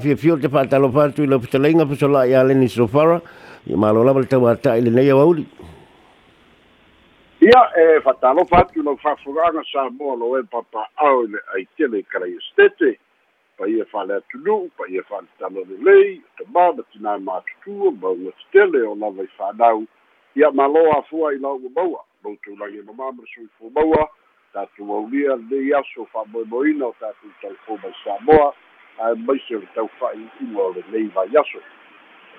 fia fio te whaatalo whātu i lau pitalenga pa sola i aleni sofara i malo lava le tau ata i le nei auli. Ia e whaatalo whātu lau whawhuranga sa moa lo e papa au le ai tele karai estete pa ia whale atunu, pa ia whale talo le lei, te māma tina mātutua, mau ngā tele o lava i whanau, ia maloa fua i lau maua, mau tūlangi ma māma sui fu maua, tātou aulia le aso whamoimoina o tātou tau fōmai Samoa, ae maise o le nei vai aso.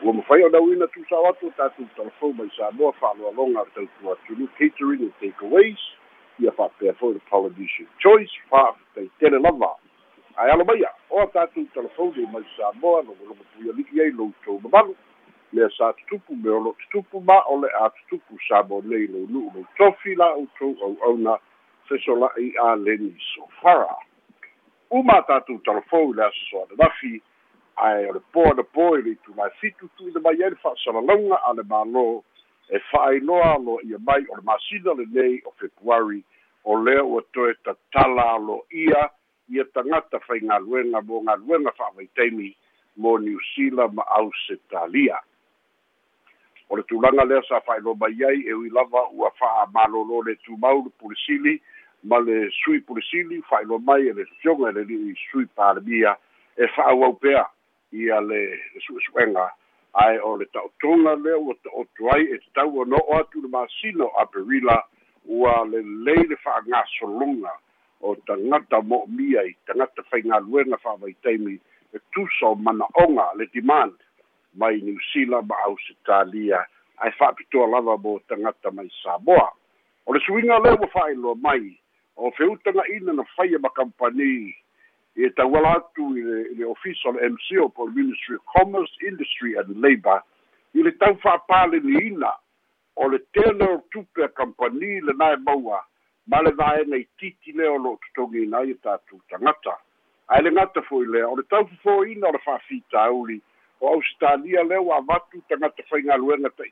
Ua mafai o nauina tusao atu o tatou talafou mai samoa fa'aloaloga le tautua atunu catering and takeaways ia fa'apea fo'i le polynesian choice fa'afetaitele lava. Ae alo maia o a tatou talafou le mai samoa logologo puiali'i ai loutou mamalu. Lea sa tutupu me o lo tutupu ma o le a tutupu sa nei lou nu'u lou tofi la outou au'auna fesola'i a leni sofara uma tatou talafou i le aso soalelafi ae o le po na po i le itulai fitu tu'uina mai ai le fa'asalalauga a le mālō e fa'ailoa lo ia mai o le masina lenei o februari o lea ua toe tatala alo'ia ia tagata faigaluega mo galuega fa'avaitaimi mo niusila ma ausetalia o le tulaga lea sa fa'ailoa mai ai e ui lava ua fa'amālōlō le tumau le pulisili ma le sui pulisili fa'ailoa mai e le fioga e le li'i sui palemia e fa'auau pea. Ia le le su'esu'ega ae o le ta'otoga lea ua ta'oto ai e tatau o no'o atu le masino a perila ua lelei le fa'agasologa o tagata mo'omia i tagata faigaluega fa'avaitaimi e tusa o mana'oga le demand. Mai niusila ma ausitalia ae fa'apitoa lava mo tagata mai samoa. O le suiga lea ua fa'ailoa mai o feutagaina na faia ma kampani e tauala atu i le, i le official MCO po le Ministry of Commerce, Industry and Labour i le tau whaapaleniina o le o tupe a kampani le nae maua ma le vaenga i titi leo lo tutongi na i tātou tangata. Ai le ngata fo i lea, o le tau fo ina o le whawhita auli, o Australia leo a vatu tangata whainga luenga ta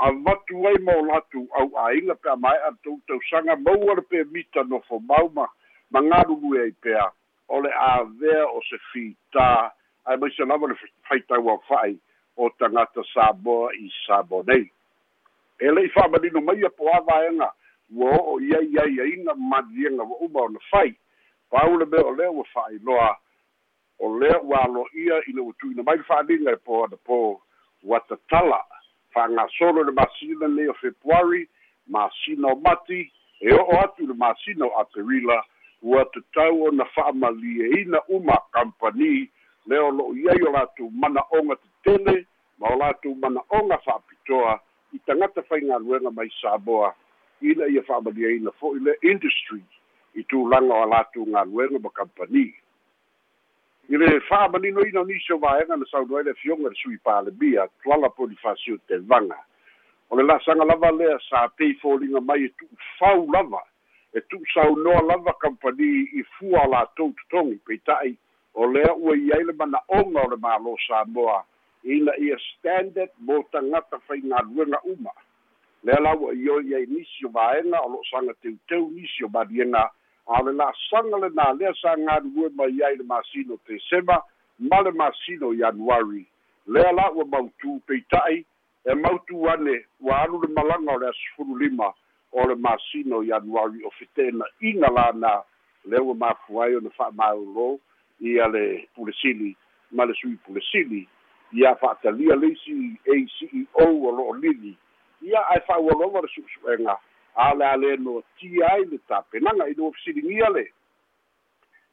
i tolu tau sanga, a vatu ai mo latu au a inga pe a mai a tau tau sanga, maua le pe mita no fo mauma, ma galugu ai pea. O le avea o se fitā ae mai se lava le faitau fa'ai o tagata samoa i samo nei e le'i fa'amalino maia po avaega ua o'o iai ai aiga maliega ua uma ona fai pau le mea o lea ua fa'ailoa o lea ua alo'ia i le ua tu'uina mai le fa'aliga e po ana po ua tatala fa'agasolo le masina nei o februari masina o mati e o'o atu le masina o aperila ua tatau ona fa'amalieina uma kampani le o lo'o iai o latou mana'oga tetele ma o latou mana'oga fa'apitoa i tagata faigaluega mai samoa. Ina ia fa'amalieina fo'i le industry i tulaga o a latou galuega ma kampani i le fa'amalinoina o nisi o vaega na saunoai le afioga le sui palemia tuala polifasio tevaga o le la'asaga lava lea sa pei foliga mai e tu'u fau lava. E tu'usaunoa lava kampani i fua o latou totogi peita'i. O lea ua iai le mana'oga o le mālō samoa ina ia standard mo tagata faigaluega uma. Lea la ua ioi ai nisi o vaega o lo'o saga teuteu nisi o maliega a le la'asaga lenā lea sa galulue mai ai le masino tesema ma le masino ianuari lea la ua mautū peita'i e mautū ane ua alu le malaga o le asufulu lima o le masino ianuari o fetena'iga lana le ua mafu ai ona fa'amaulō ia le pulesili ma le sui pulesili ia fa'atalia le isi a ceo o lo'o lili. Ia ae fa'aualova le su'esu'ega a le a le no tia ai le tapenaga i le ofisiligia le.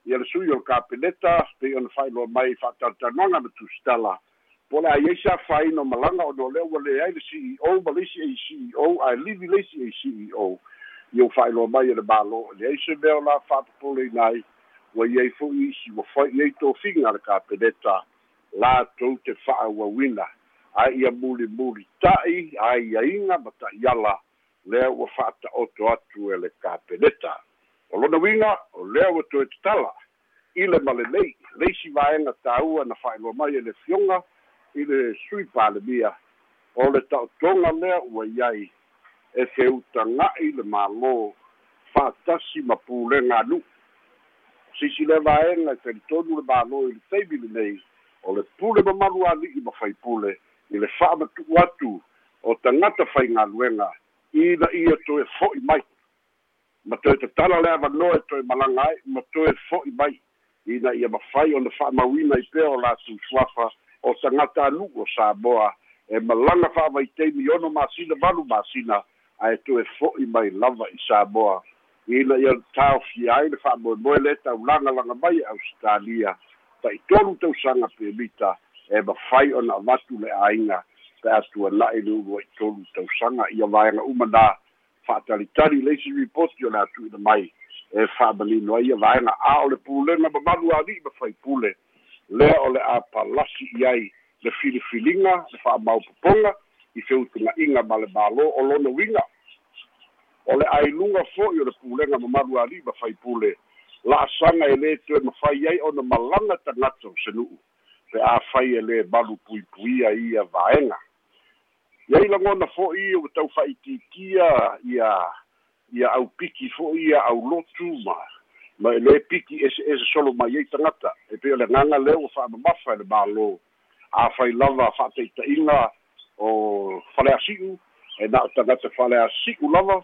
Ia le sui o le kapeneta pei ona fa'ailoa mai fa'atalatanoaga ma tusitala po le aiai sa faina o malaga ona o lea ua leai le ceo ma le isi ai ceo ae livi le isi ai ceo ia ua fa'ailoa mai e le mālo e leai se mea o la fa'apopoleina ai ua iai fo'i isi ua fai ai tofiga le kapeneta latou te fa'auauina ae ia mulimuli ta'i aiaiga ma ta'iala lea ua fa'ata'oto atu e le kapeneta o lona uiga o lea ua toe tatala. I le malelei leisi vaega tāua na fa'ailoa mai e le fioga i le sui palemia o le ta'otoga lea ua iai e feutaga'i le mālō. Fa'atasi ma pulega anu'u sisi le vaega i pelitonu le mālo i le taimi lenei o le pule mamalu ali'i ma faipule i le fa'amatu'u atu o tagata faigaluega ina ia toe fo'i mai. Ma toe tatala le avanoe toe malaga ai ma toe fo'i mai. Ina ia mafai ona fa'amauina i pea o latou suafa o tagata anu'u o samoa e malaga fa'avaiteimi ono masina valu masina ae toe fo'i mai lava i samoa ina ia taofia ai le fa'amoemoe le taulaga laga mai e ausitalia ta'itolu tausaga pemita e mafai ona avatu le āiga pe atuana'i le ulu ai tausaga ia vaega uma na fa'atalitali leisi ripoti o le atu'ina mai. E fa'amalino ai ia vaega a o le pulega mamalu ali'i ma faipule lea o le a palasi i ai le filifiliga le fa'amaupopoga i feutuga'iga ma le mālō o lona uiga o le ailuga fo'i o le pulega mamalu ali'i ma faipule la'asaga e lē toe mafai ai ona malaga tagata o senu'u pe a fai e lē malu puipuia ia vaega iai lagona fo'i ua tau fa'itiitia ia ia au piki fo'i ia au lotu ma. Ma e lē piki ese ese solo mai ai tagata e pei o le agaga lea ua fa'amamafa e le mālō afai lava fa'ataʻitaʻiga o faleasi'u e na o tagata faleasi'u lava.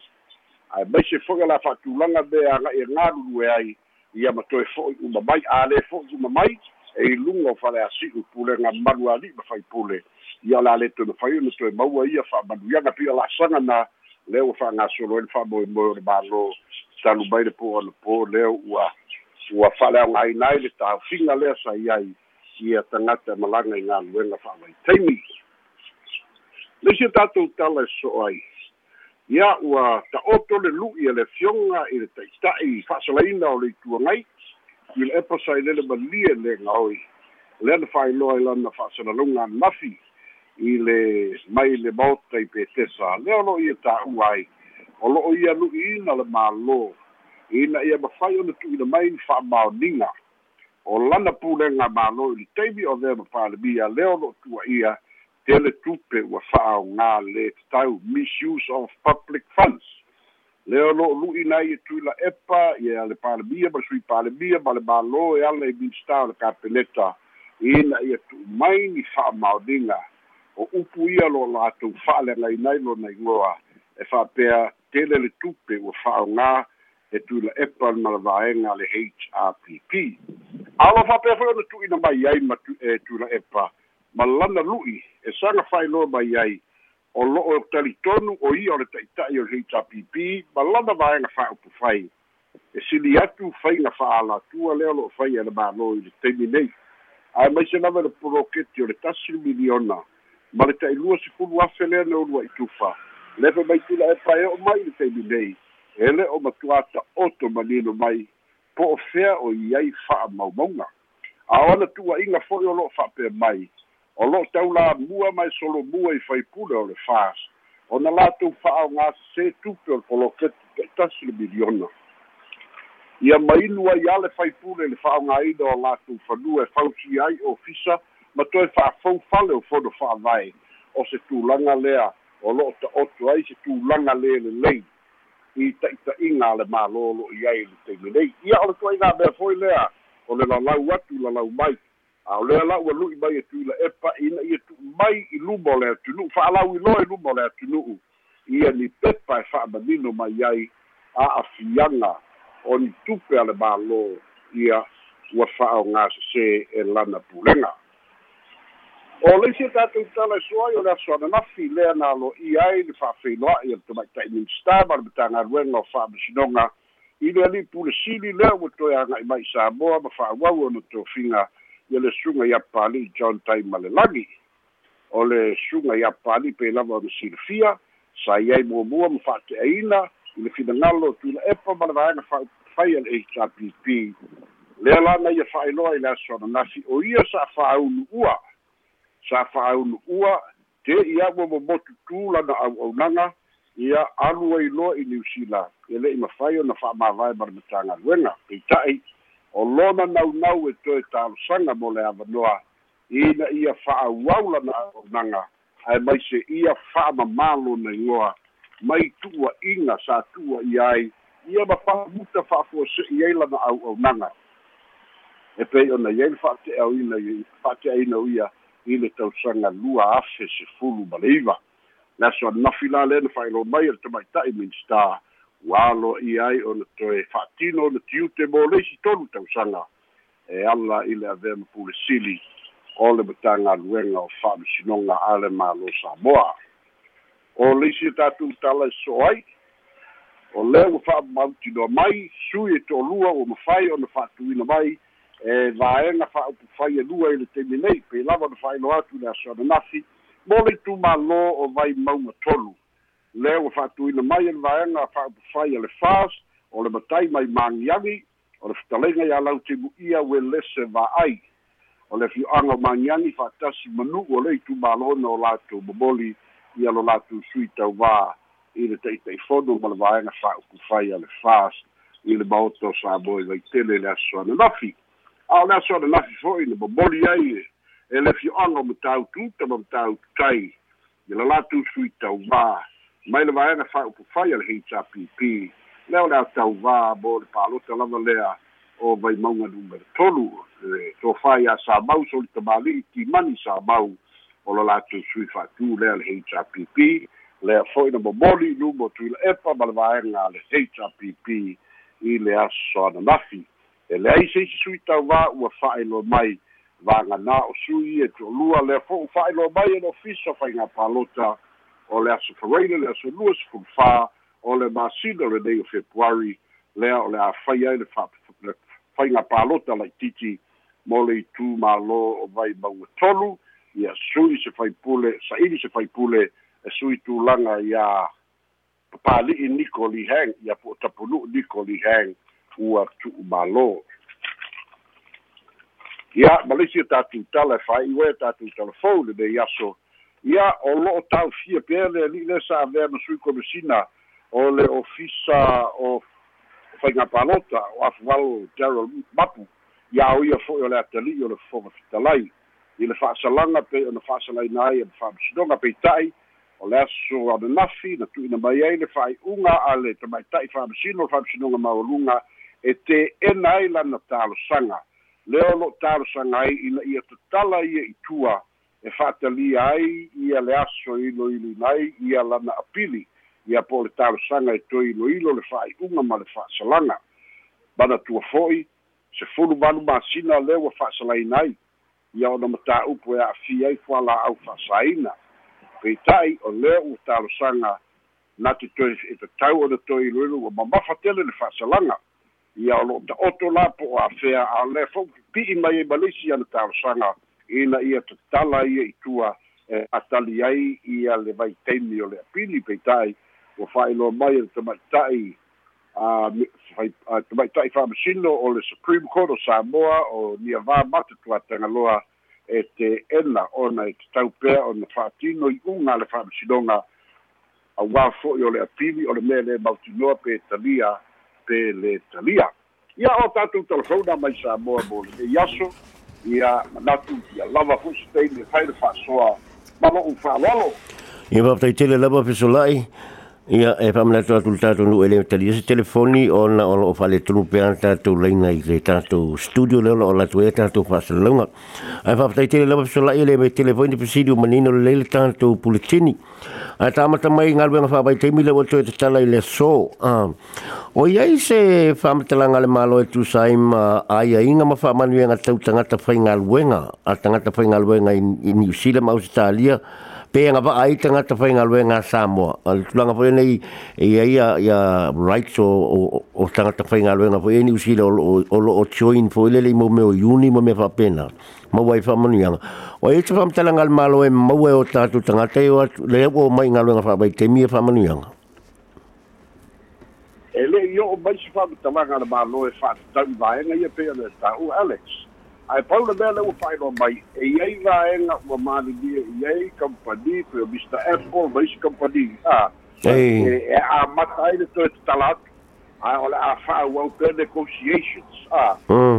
Ae maise fo'i a la fa'atulaga me aga'i e ai. Ia matoe fo'i uma mai a lē fo'i uma mai e iluga o faleasi'u pulega malu ali'i ma fai pule. Ia la le tonu fai ona toe maua ia fa'amanuiaga pia la'asaga na lea ua fa'agasolo ai le fa'amoemoe o le mālō talu mai le po ona po lea ua ua fa'aleaogāina ai le taofiga lea sai ai ia tagata malaga i galuega fa'avaitaimi leisi tatou tala e so'o ai. Ia ua ta'oto le lu'i e le fioga i le ta'ita'i fa'asalaina o le ituagai i le sai lele malie le gaoi lea na fa'ailoa i lana fa'asalaloga anafi i le mai le maota i petesa lea lo ia tā'ua ai. O lo'o ia lu'iina le mālō ina ia mafai ona tu'uina mai ni fa'amaoniga o lana pulega mālō i le taimi o lea mapalemia lea o lo'o tua'ia tele tupe ua fa'aaogā le tatau misuse of public funds lea o lo'o lu'ina ai e tuila epa ia le palemia ma le sui palemia ma le mālō e ala i minsta o le kapeleta ina ia tu'umai ni fa'amaoniga o upu ia lo latou fa'aleagainai lona igoa e fa'apea tele le tupe ua fa'aogā e tuila epa ma le vaega le hrpp alo fa'apea foi ona tu'uina mai ai ma e tuila epa. Ma lana lu'i e saga fa'ailoa mai ai o lo'o talitonu o ia o le ta'ita'i o le hrpp ma lana vaega fa'aupu fai. E sili atu faiga fa'alatua lea lo'o fai e le mālō i le taimi nei. Ae maise lava le poloketi o le tasi miliona. Ma le ta'ilua sefulu afe lea le olua i tufa. Le fe mai tula e pae o mai le taimi nei. E le o matuā ta'oto manino mai. Po o fea o iai fa'amaumauga. A ona tu'ua'iga fo'i o lo'o fa'apea mai o lo'o taulamua mai solomua i faipule o le fas. Ona latou fa'aogā se tupe o le poloketi pe'itasi le miliona. Ia mainu ai a le faipule le fa'aogāina o latou fanua e fausi ai ofisa ma toe fa'afou fale o fono fa'avae o se tulaga lea o lo'o ta'oto ai se tulaga lē lelei i ta'ita'iga a le mālō lo'i ai le taimi nei ia o le tua'iga mea foi lea o le lalau atu lalau mai a o lea la'u alu'i mai e tuila epa ina ia tu'u mai i luma o le atunu'u fa'alau iloa i luma o le atunu'u ia ni pepa e fa'amanino mai ai a'afiaga o ni tupe a le mālō ia ua fa'aogā sesē e lana pulega o leisi e tatou tala e soai o le aso ananafi lea na alo'ia ai le fa'afeiloa'i a le tamaita'i minista ma le matagaluega o fa'amasinoga i le ali'i pulesili lea ua toe aga'i mai samoa ma fa'auau ona tofiga ia le suga ia pali'i john taima le lagi o le suga ia pali'i pe lava ona silifia sai ai muamua ma fa'ate'aina i le finagalo tuila epa ma le vaega fa'aupufai a le hpp lea lana ia fa'ailoa i le aso ananafi o ia sa'afāunu'ua sa fa'aunu'ua te ia ua momotu tū lana au'aunaga ia alu ai loa i niusila e le'i mafai ona fa'amāvae ma le matagaluega peita'i o lona naunau e toe talosaga mo le avanoa. Ina ia fa'auau lana au'aunaga ae mai se ia fa'amamālo na igoa mai tu'ua'iga sa tu'ua'i ai. Ia ma fa'amuta fa'afuase'i ai lana au'aunaga e pei ona iai le fa'ate'aoina fa'ate'aina ia i le tausaga lua afe se fulu ma le iva le aso ananafi la lea na fa'ailo mai e le tamaita'i minista ua alo ia ai ona toe fa'atino ona tiute mo leisi tolu tausaga. E ala i le avea ma pulesili o le matagaluega o fa'amasinoga a le malo samoa. O le isi tatou tala e so ai o lea ua fa'amautinoa mai sui e to'olua ua mafai ona fa'atuina mai e vaega fa'aupufai alua i le temi nei pei lava na fa'ailo atu le aso ananafi mo le itumālō o vai mauga tolu lea ua fa'atuina mai e le vaega fa'aupufai a le fas o le matai mai magiagi o le fetalega iā lau temu'ia ue lese va'ai o le fio'aga o magiagi fa'atasi manu'u o le itumālona o latou momoli ia lo latou sui tauvā i le taʻitaʻifono ma le vaega fa'aupufai a le fas i le maoto sa mo i vaitele le aso ananafi a o le aso ananafi fo'i na momoli ai e le fio'aga o mataututa ma mataututai i le latou sui tauvā mai le vaega fa'aupufai a le hpp lea o le a tauvā mo le palota lava lea o vai mauga numero tolu e tofā iā sa mau so le tamali'i timani sa mau o lo latou sui fa'atū lea le hpp lea fo'i na momoli luma o tuila epa ma le vaega a le hpp i le aso ananafi e leai se isi sui tauvā ua fa'ailoa mai vaganā o sui e to'olua lea fo'u fa'ailoa mai e le ofisa faiga palota o le aso faraile le aso lua sefulu fā o le masina lenei o februari lea o le afai ai le faiga palota laʻitiiti mo le itumālō o vai mauga tolu ia sui se faipule saʻili se faipule e sui tulaga iā papali'i niko lihang ia po o tapunu'u niko lihang ua tu'umālō ia ma leisi e tatou tala e fa'ai'oe tatou talafou lenei aso ia o lo'o taufia pea le ali'i le sa avea ma sui komesina o le ofisa o faiga palota o afuvalo gerald mapu ia o ia fo'i o le atali'i o le fofoga fitalai i le fa'asalaga pei ona fa'asalaina ai e fa'amasinoga peita'i o le aso ananafi na tu'uina mai ai le fa'ai'uga a le tamaita'i fa'amasino o fa'amasinoga mauluga e te'ena ai lana talosaga lea o lo'o talosaga ai ina ia tatala ia i tua e fa'atalia ai ia le aso iloilina ai ia lana apili ia po le talosaga e toe iloilo le fa'ai'uga ma le fa'asalaga manatua fo'i se fulu malu masina lea ua fa'asalaina ai ia ona matā'upu e a'afia ai fuala'au fa'asaina peita'i o lea ua talosaga na te toe e tatau ona toe iloilo ua mamafa tele le fa'asalaga ia o lo'o ta'oto la po o a'afea a le fou pi'i mai ai malisi ana talosaga ina ia tatala ia i tua e atali ai ia le vaitaimi o le apili peita'i. Ua fa'ailoa mai le tamaita'i a tamaita'i fa'amasino o le supreme court o samoa o niavā matatu a tagaloa e te ena ona e tatau pea ona fa'atino i uga le fa'amasinoga auā fo'i o le apili o le mea lē mautinoa pe talia pe le talia. Ia o tatou telefona mai samoa mo lenei aso ia manatu ia lava fo'i se taimi e fai le fa'asoa ma lo'u fa'aloalo ia faafetaitele lava fesola'i Ia, e pa tua tul tātou nu ele tali ese telefoni o na o lo fale tunu pea tātou leina i le studio leo o la tuea tātou whasalunga. Ai whaptai tele lawa pisola i le me telefoni presidio manino le leile tātou puletini. Ai tāmata mai ngalwenga whapai teimi le wato e te tala i le so. O iai se le malo e tu saima ai a inga ma whamanuenga tau tangata whai ngalwenga. A tangata whai ngalwenga i New Zealand ma Australia pe nga ba ai tanga ta fa ngalwe Samoa. Al tulanga po nei e ia ia rights o o tanga ta fainga ngalwe nga po ni usile o o o join fo le mo me o uni mo me fa pena ma wai fa manu o e tfa mtala ngal malo e ma o ta tu tanga te o le o mai ngalwe nga fa bai te mi fa manu yang e le yo mai fa mtala ngal malo e fa ta vai nga ia pe le ta o Alex. Ai paula mea le ua whaino mai e iai vaenga ua manigia i ai company pe o Mr. Apple ma isi company. A e a mata ai le toe talat. A o le a wha wau pe negotiations. A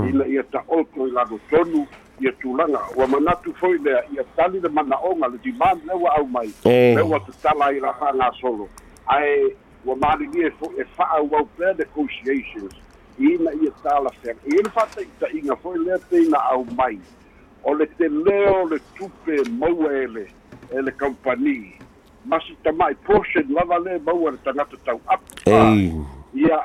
ina ia ta oko i lago tonu ia tūlanga. Ua manatu foi lea ia tali le mana onga le demand le ua au mai. Le ua te tala i la wha ngā solo. Ai ua manigia e wha wau pe negotiations ina ia tala fega ia le fa'ataʻitaʻiga fo'i lea teina au mai. O le te leo le tupe maua e le e le kampani. Masi tama'i portion lava le maua le tagata tau'apu ia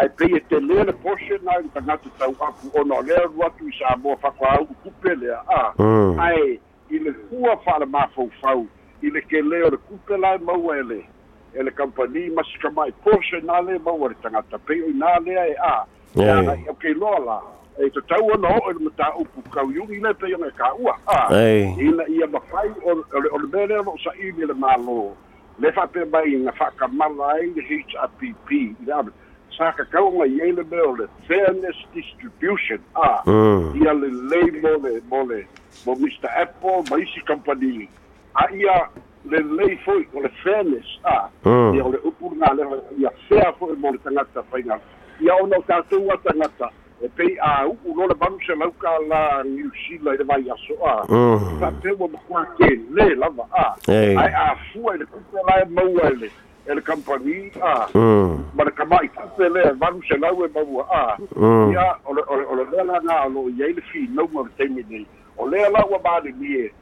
ae pei e te lea le portion ai le tagata tau'apu ona o lea lu atu i sa moa fa'akoau'u kupe lea. A mm. ae i le fua fa'alemāfaufau i le keleo le kupe lae maua e le e le kampani masi kama'i portion a le maua le tagata pei o inā lea e a ia o keiloa la. E te tau ona o e mata upu kau yungi le pe yunga ka ua. A ina ia mawhai o le mele o sa i le malo le fa pe mai nga fa ka mala ai le HRPP ia sa ka kau nga i le mele le fairness distribution. A ia le lei mo le mo le mo Mr. Apple ma isi company. A ia le lei foi o le fairness a ia le upu nga le ia fair foi mo le tangata whainga ia ona o tātou a tangata e pei a upu no le manu se lauka la Zealand i vai aso a sa te wa makua ke le lava a ai a fua i le kupe la e maua ele e le company a ma le kamai kupe le manu se lau e maua a ia o le lela nga alo i eile fi nau ma teimi nei o lea la ua maali ni e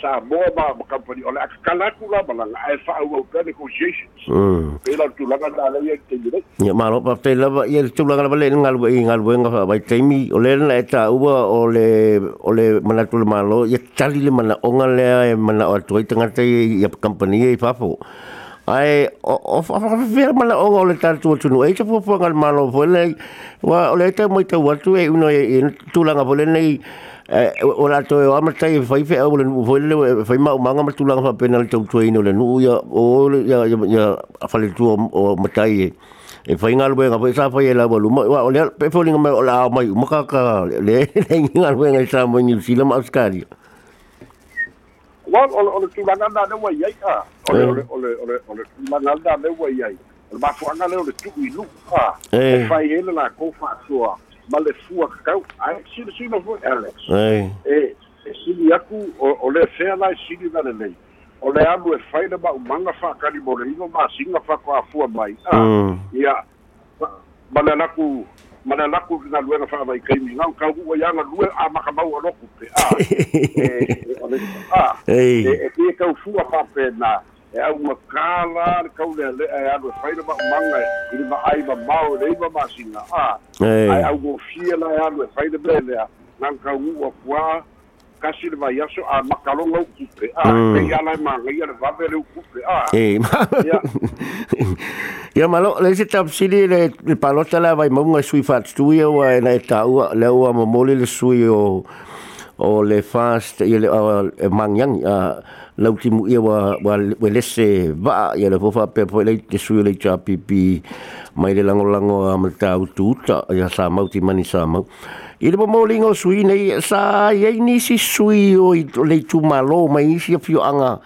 sa mo ba ba company ola ka kala ku la ba la e fa au ka negotiations. Mm. Pela tu la ga da te ye ma lo pa pela ba ye tu la ga ba le ngal ba ngal ngal ba nga ba te mi. Ole na eta u ba ole ole ma la tu la ma lo tali le mana la onga le e ma o tu i tanga te ye company e fa ai of of of ver mala o ole tal tu tu no e tu po ngal malo vole wa ole te mo te wa tu e uno e tu la ga vole nei o la to o ama tai fai fe o le foi le fai ma manga ma tulang fa penal tau tu ino le nu ya o ya ya fa le tu o matai e fai ngal we nga sa fai la bolu ma o le pe fo linga ma o la mai ma ka ka le le ngal we nga sa mo ni sila ma skari wa o o le tulang anda de wa yai a o le o le o le o le tulang anda de wa yai ba fo anga le o le tu i lu a fai ele la ko fa soa ma le fua kakau ae sili foi alex. E e sili aku o le fea lai sili na lelei o le alu e fai na ma'umaga fa'akali mo le iga masiga fakoafua mai. A ia ma le alaku ma le alaku galuega fa'avaikaimigau kau'ua i agalue a makamau aloku pe a. E e e kaufua fa'apena e au makala le kau le le e anu fai na manga i le mai ma mau le ima masina a ai au go fia la e anu fai na bele a nang kau u kwa kasi le vai aso a makalonga ukupe a pe ia lai manga ia le vape le ukupe a e ia malo le se tap sili le le palota la vai maunga sui fat stui o e na e tau le ua mamoli le sui o o le fast ia le mangyang a lau ti mu ia wa wa wa lese va ia le fofa pe po le te sui le cha pipi. Mai le lango lango a mata ututa ia sa mau ti mani sa mau. I le mo lingo sui nei sa ia ni si sui o i tu malo mai si fio anga.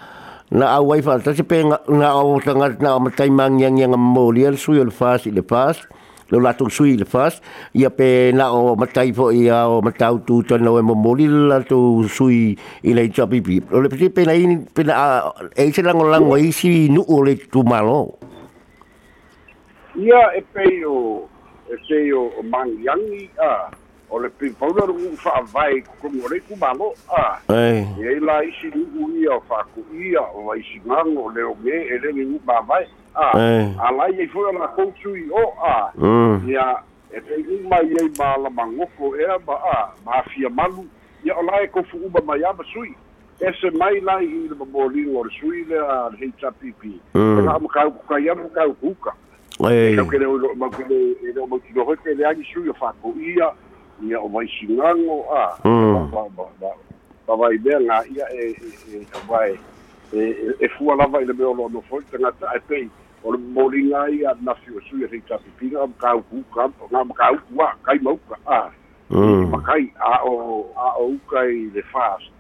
Na au wai fa ta se pe na o tanga na mata mang yang mo le sui le fast le fast lo la tu sui le fas. Ia pe na o matai fo ia o matau tu no e momoli la tu sui i le chapi pi lo le pe na in pe na e se lango lango i si nu o le tu malo. Ia e pe o e se o mang yangi a o le pe paula ru fa vai ko mo le ku malo a. E e la i si nu ia fa ku ia o vai si ngango le o me e le ni ba vai a. A lai e foi na koutui o a. Ia e te i mai e ma la mangofo e ma a. Ma fia malu. Ia o lai ko fu uba mai ama sui. E se mai lai i le mamolingo o le sui le a le HRPP e nga ma kau kai ama kau kuka e kau kere o ma kere e o ma kino hote le angi sui o whako ia ia o vai singango a ba vai bem na ia e e vai e e fua lava le meu lo no foi. Tanga a pei o bolinga ia na fio su e rica pipira o ka ku ka na ka a kai mau ka a ma kai a o a o kai de fast.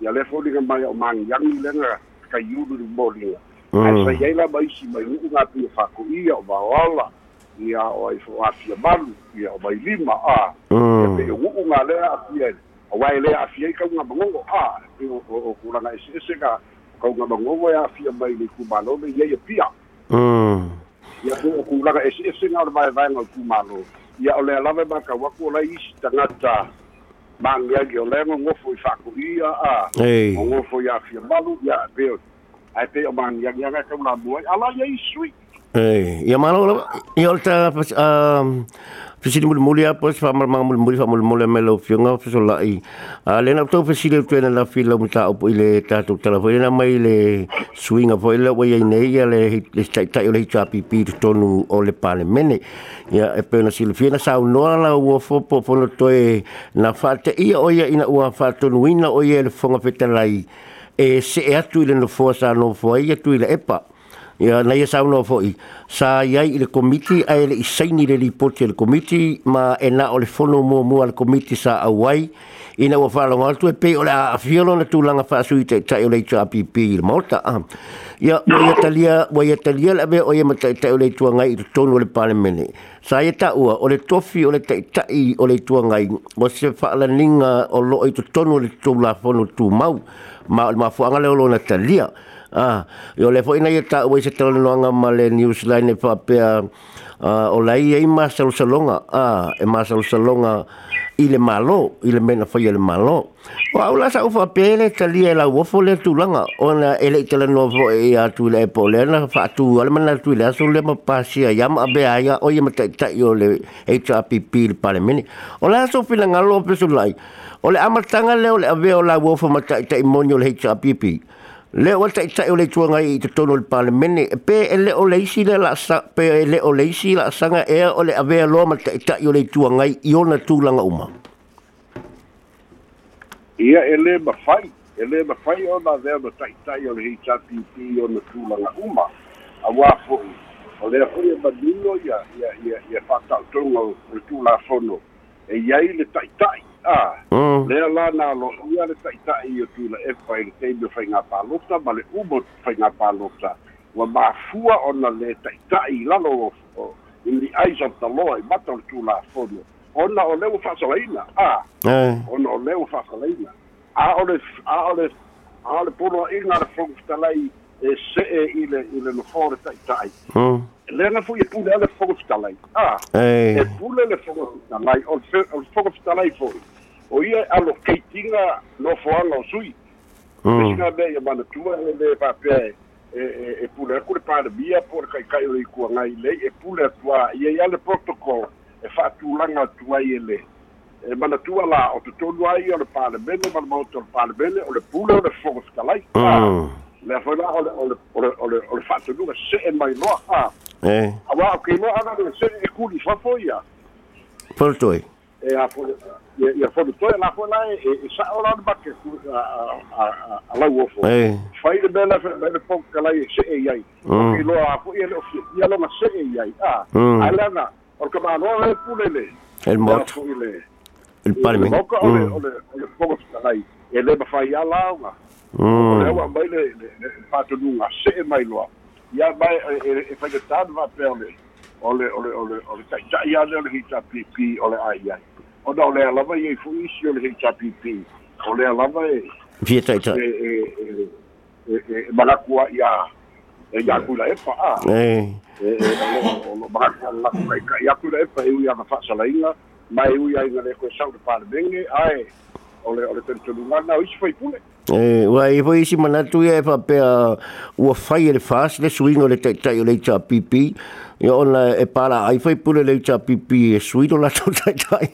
Ia le foi mai o mang yang lenga kai yudu bolinga ai sa ia la mai si mai u ga pi fa ko ia o ba ola ia o ai fo afia malu ia o mai lima a. E pe u nga le a pia o wai le a fia ka nga bango a. O o ku langa ese ese ka ka nga bango ya fia mai le ku malo le ia pia. Ia po o kulaga ese ese nga o le vaevaega o tumalo ia o le alave makauaku o lai isi tagata mangiagi o lega ngofo i fa'aku'ia a. O ngofo i afia malu ia pe ae pe o mangiagiaga kaulamuai ala ia isui ia malo ia o le ta Pesini muli muli apa sa fa muli muli fa muli muli melo fionga fa so lai. A le na to pesini tu na la fila muta o ile ta tu tala foi na mai le swinga foi le wa nei ia le le tai tai le cha pipi tonu o le pale mene. Ia e pe na sil fiena sa no la o fo po po no to e na fa te ia o ia ina ua fa tonu ina o ia le fonga fetalai. E se e atu ile no fo sa no fo ia tu ile epa ya na ye saulo fo sa iai i le komiti a ele i saini le lipoti le komiti ma e na o le fono mo mo al komiti sa awai i na wa lo ngal tu pe o le a fiolo na tu langa fa sui te tai le tu app i le molta ia ya o ye talia o ye talia le o ye mata tai le tu ngai i tonu le parlamenti sa ye ta u o le tofi o le tai tai o le ngai mo se fa ninga o loo i tu tonu le tu la fono tu mau ma ma fo le o lo na talia. Ah, yo le foi na ia ta o se tele no anga male news line e fa pe ah o lai e ma sal salonga. Ah e ma sal salonga i le malo i le mena foi le malo. O au la sa u fa pe le tali e la wo fo le tulanga. Ona ele tele no fo e a tu le po le na fa tu ale mana tu le so le ma pasia ya ma be aya o ye ma ta ta yo le HRPP le pale mini o la so fila ngalo pe so lai o le amatanga le o le ave o la wo fo ma ta ta imonio le HRPP le o tai tai o le tuanga i te tono le parlemene pe e le o leisi le la sa pe e le o leisi la sanga e o le avea loa ma tai tai o le tuanga i ona tūlanga uma. Ia e le mawhai e le mawhai o na vea ma tai tai o le hei tati i o na tūlanga uma. A wafo o le hoi e manino ia ia ia ia whatau tonga o le tūla fono e iai le tai tai. A. Mm. lea la na lo ia le taʻitaʻi o tula efa i le teimi o faigā palota ma le uma faigā palota ua mafua ona le taʻitaʻi lalo i liʻai sautaloa i mata o le tulafono ona o le ua fa'asalaina a ona o le ua fa'asalaina a o le a o le a o le poloaʻiga le fogofetalai e se'e i le i le nofo le taʻitaʻi le na fu e pule le fogofetalai a. E pule le fogofetalai o le fogofetalai fo'i o ia alo keitinga no foanga o sui. Mm. Singa be ia mana tua e le papea e e e pule ku le pa bia por kai kai o ku ngai le e pule tua ia ia le protocol e fa tu langa tua ia le e mana tua la o te tonu ai o le pa le bene mana mo o pa le bene o le pule o le fogo skalai. Mm. Le foi la o le o le o le o le o le fa tu lunga se e mai no a. Eh. Awa ke no ana le se e ku li fa foia. Portoi. E a foi ia fono toe la e sa ora na bakke a a la wo fo. Fai de bela fe bela fo ka lai se e ai i lo a fo ia lo ia lo ma se e ai a ala na or ka ma no e pulele el mot. el palme o ka ole ole ole fo ka lai. E le ba fai ala nga le wa mai le le fa to nu nga se e mai lo ia mai e fai de tad va perle ole ole ole ole tai tai ia le hita pp ole ai ai o da ole alava e fu isi ole hei tapipi. Ole alava e vieta ita e e e e e marakua ia. E ia kula epa a. E. E e marakua la kula ia kula epa e ui ana fasa la inga ma e ui ainga le koe sau de pare denge ae ole ole tentu lungana o isi fai Eh, wa e foi si manatu ia e pe a o fire fast le swing o le tai o le cha pipi. Ya ona e para ai foi pure le cha pipi e suino la tai tai.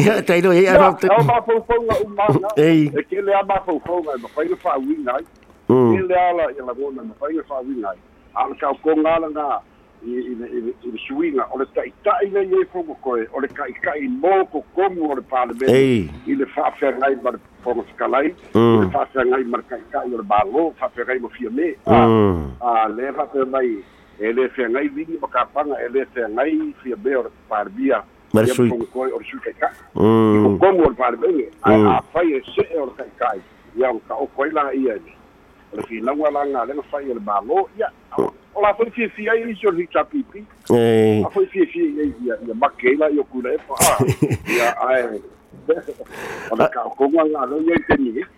Ia fa. Ya ma fo fo ma. Eh. E ke le ama fo fo ma foi fa wing ai. Ke le ala ya la bona ma foi fa wing ai. Ke le ala ya la bona ma foi fa wing ai. Al ka ko ngala i i i suinga o le tai tai le ye fo ko o le kai kai mo ko ko mo le pa le i le fa fer ngai ma fo ko skalai le fa fer ngai ma kai kai o le balo fa fer ngai mo fia me a le fa fer mai e le fe ngai vini ma ka panga e le fe ngai fia be o parbia ma sui. ko o sui kai ka ko ko mo parbia a fai e se o kai kai ia ka o koi la ia ni o fi na wala nga le fai e balo ia o la foi fi fi ai so hi cha pipi eh a foi fi fi ia ia makela yo kula e pa ia ai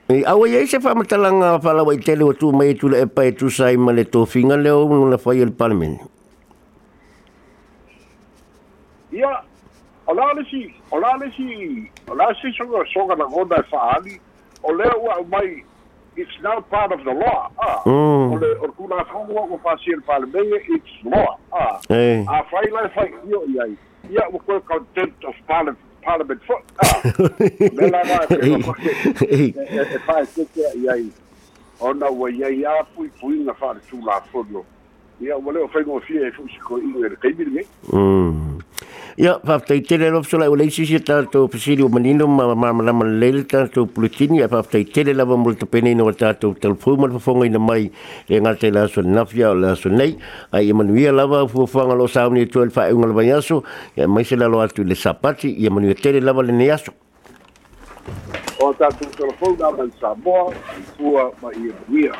E awa ia se fa matalanga fa la wai tele o tu mai tu e pai tu sai ma le tofinga le o na fai el parmen. ia o la le si o la le si o la si soga soga na gona e whaali o lea ua mai it's now part of the law. Ah. Mm. o le o kuna fongo ko pasir parlemente it's law. Ah. A fai lai fai io ia ia o contempt of parliament parliament for ah. Me la e e fai ke ke ia ona wa ia ia pui pui na fa tu la fono. Ia o le o fai go fie fu si ko inga de kai mi Mm. Ia, whaftai tere lo fsola o leisi si tātou pisiri o manino ma ma ma ma lele tātou pulitini ia whaftai tere lava mo te pene no tātou telefonu ma whafonga ina mai e ngate la so nafia o la so nei ai e manuia lava fuafanga lo sauni e tuel wha eunga lava yaso ia mai se lalo atu le sapati ia manuia tere lava le ne yaso o ta tu telefona man sa mo fua ma ia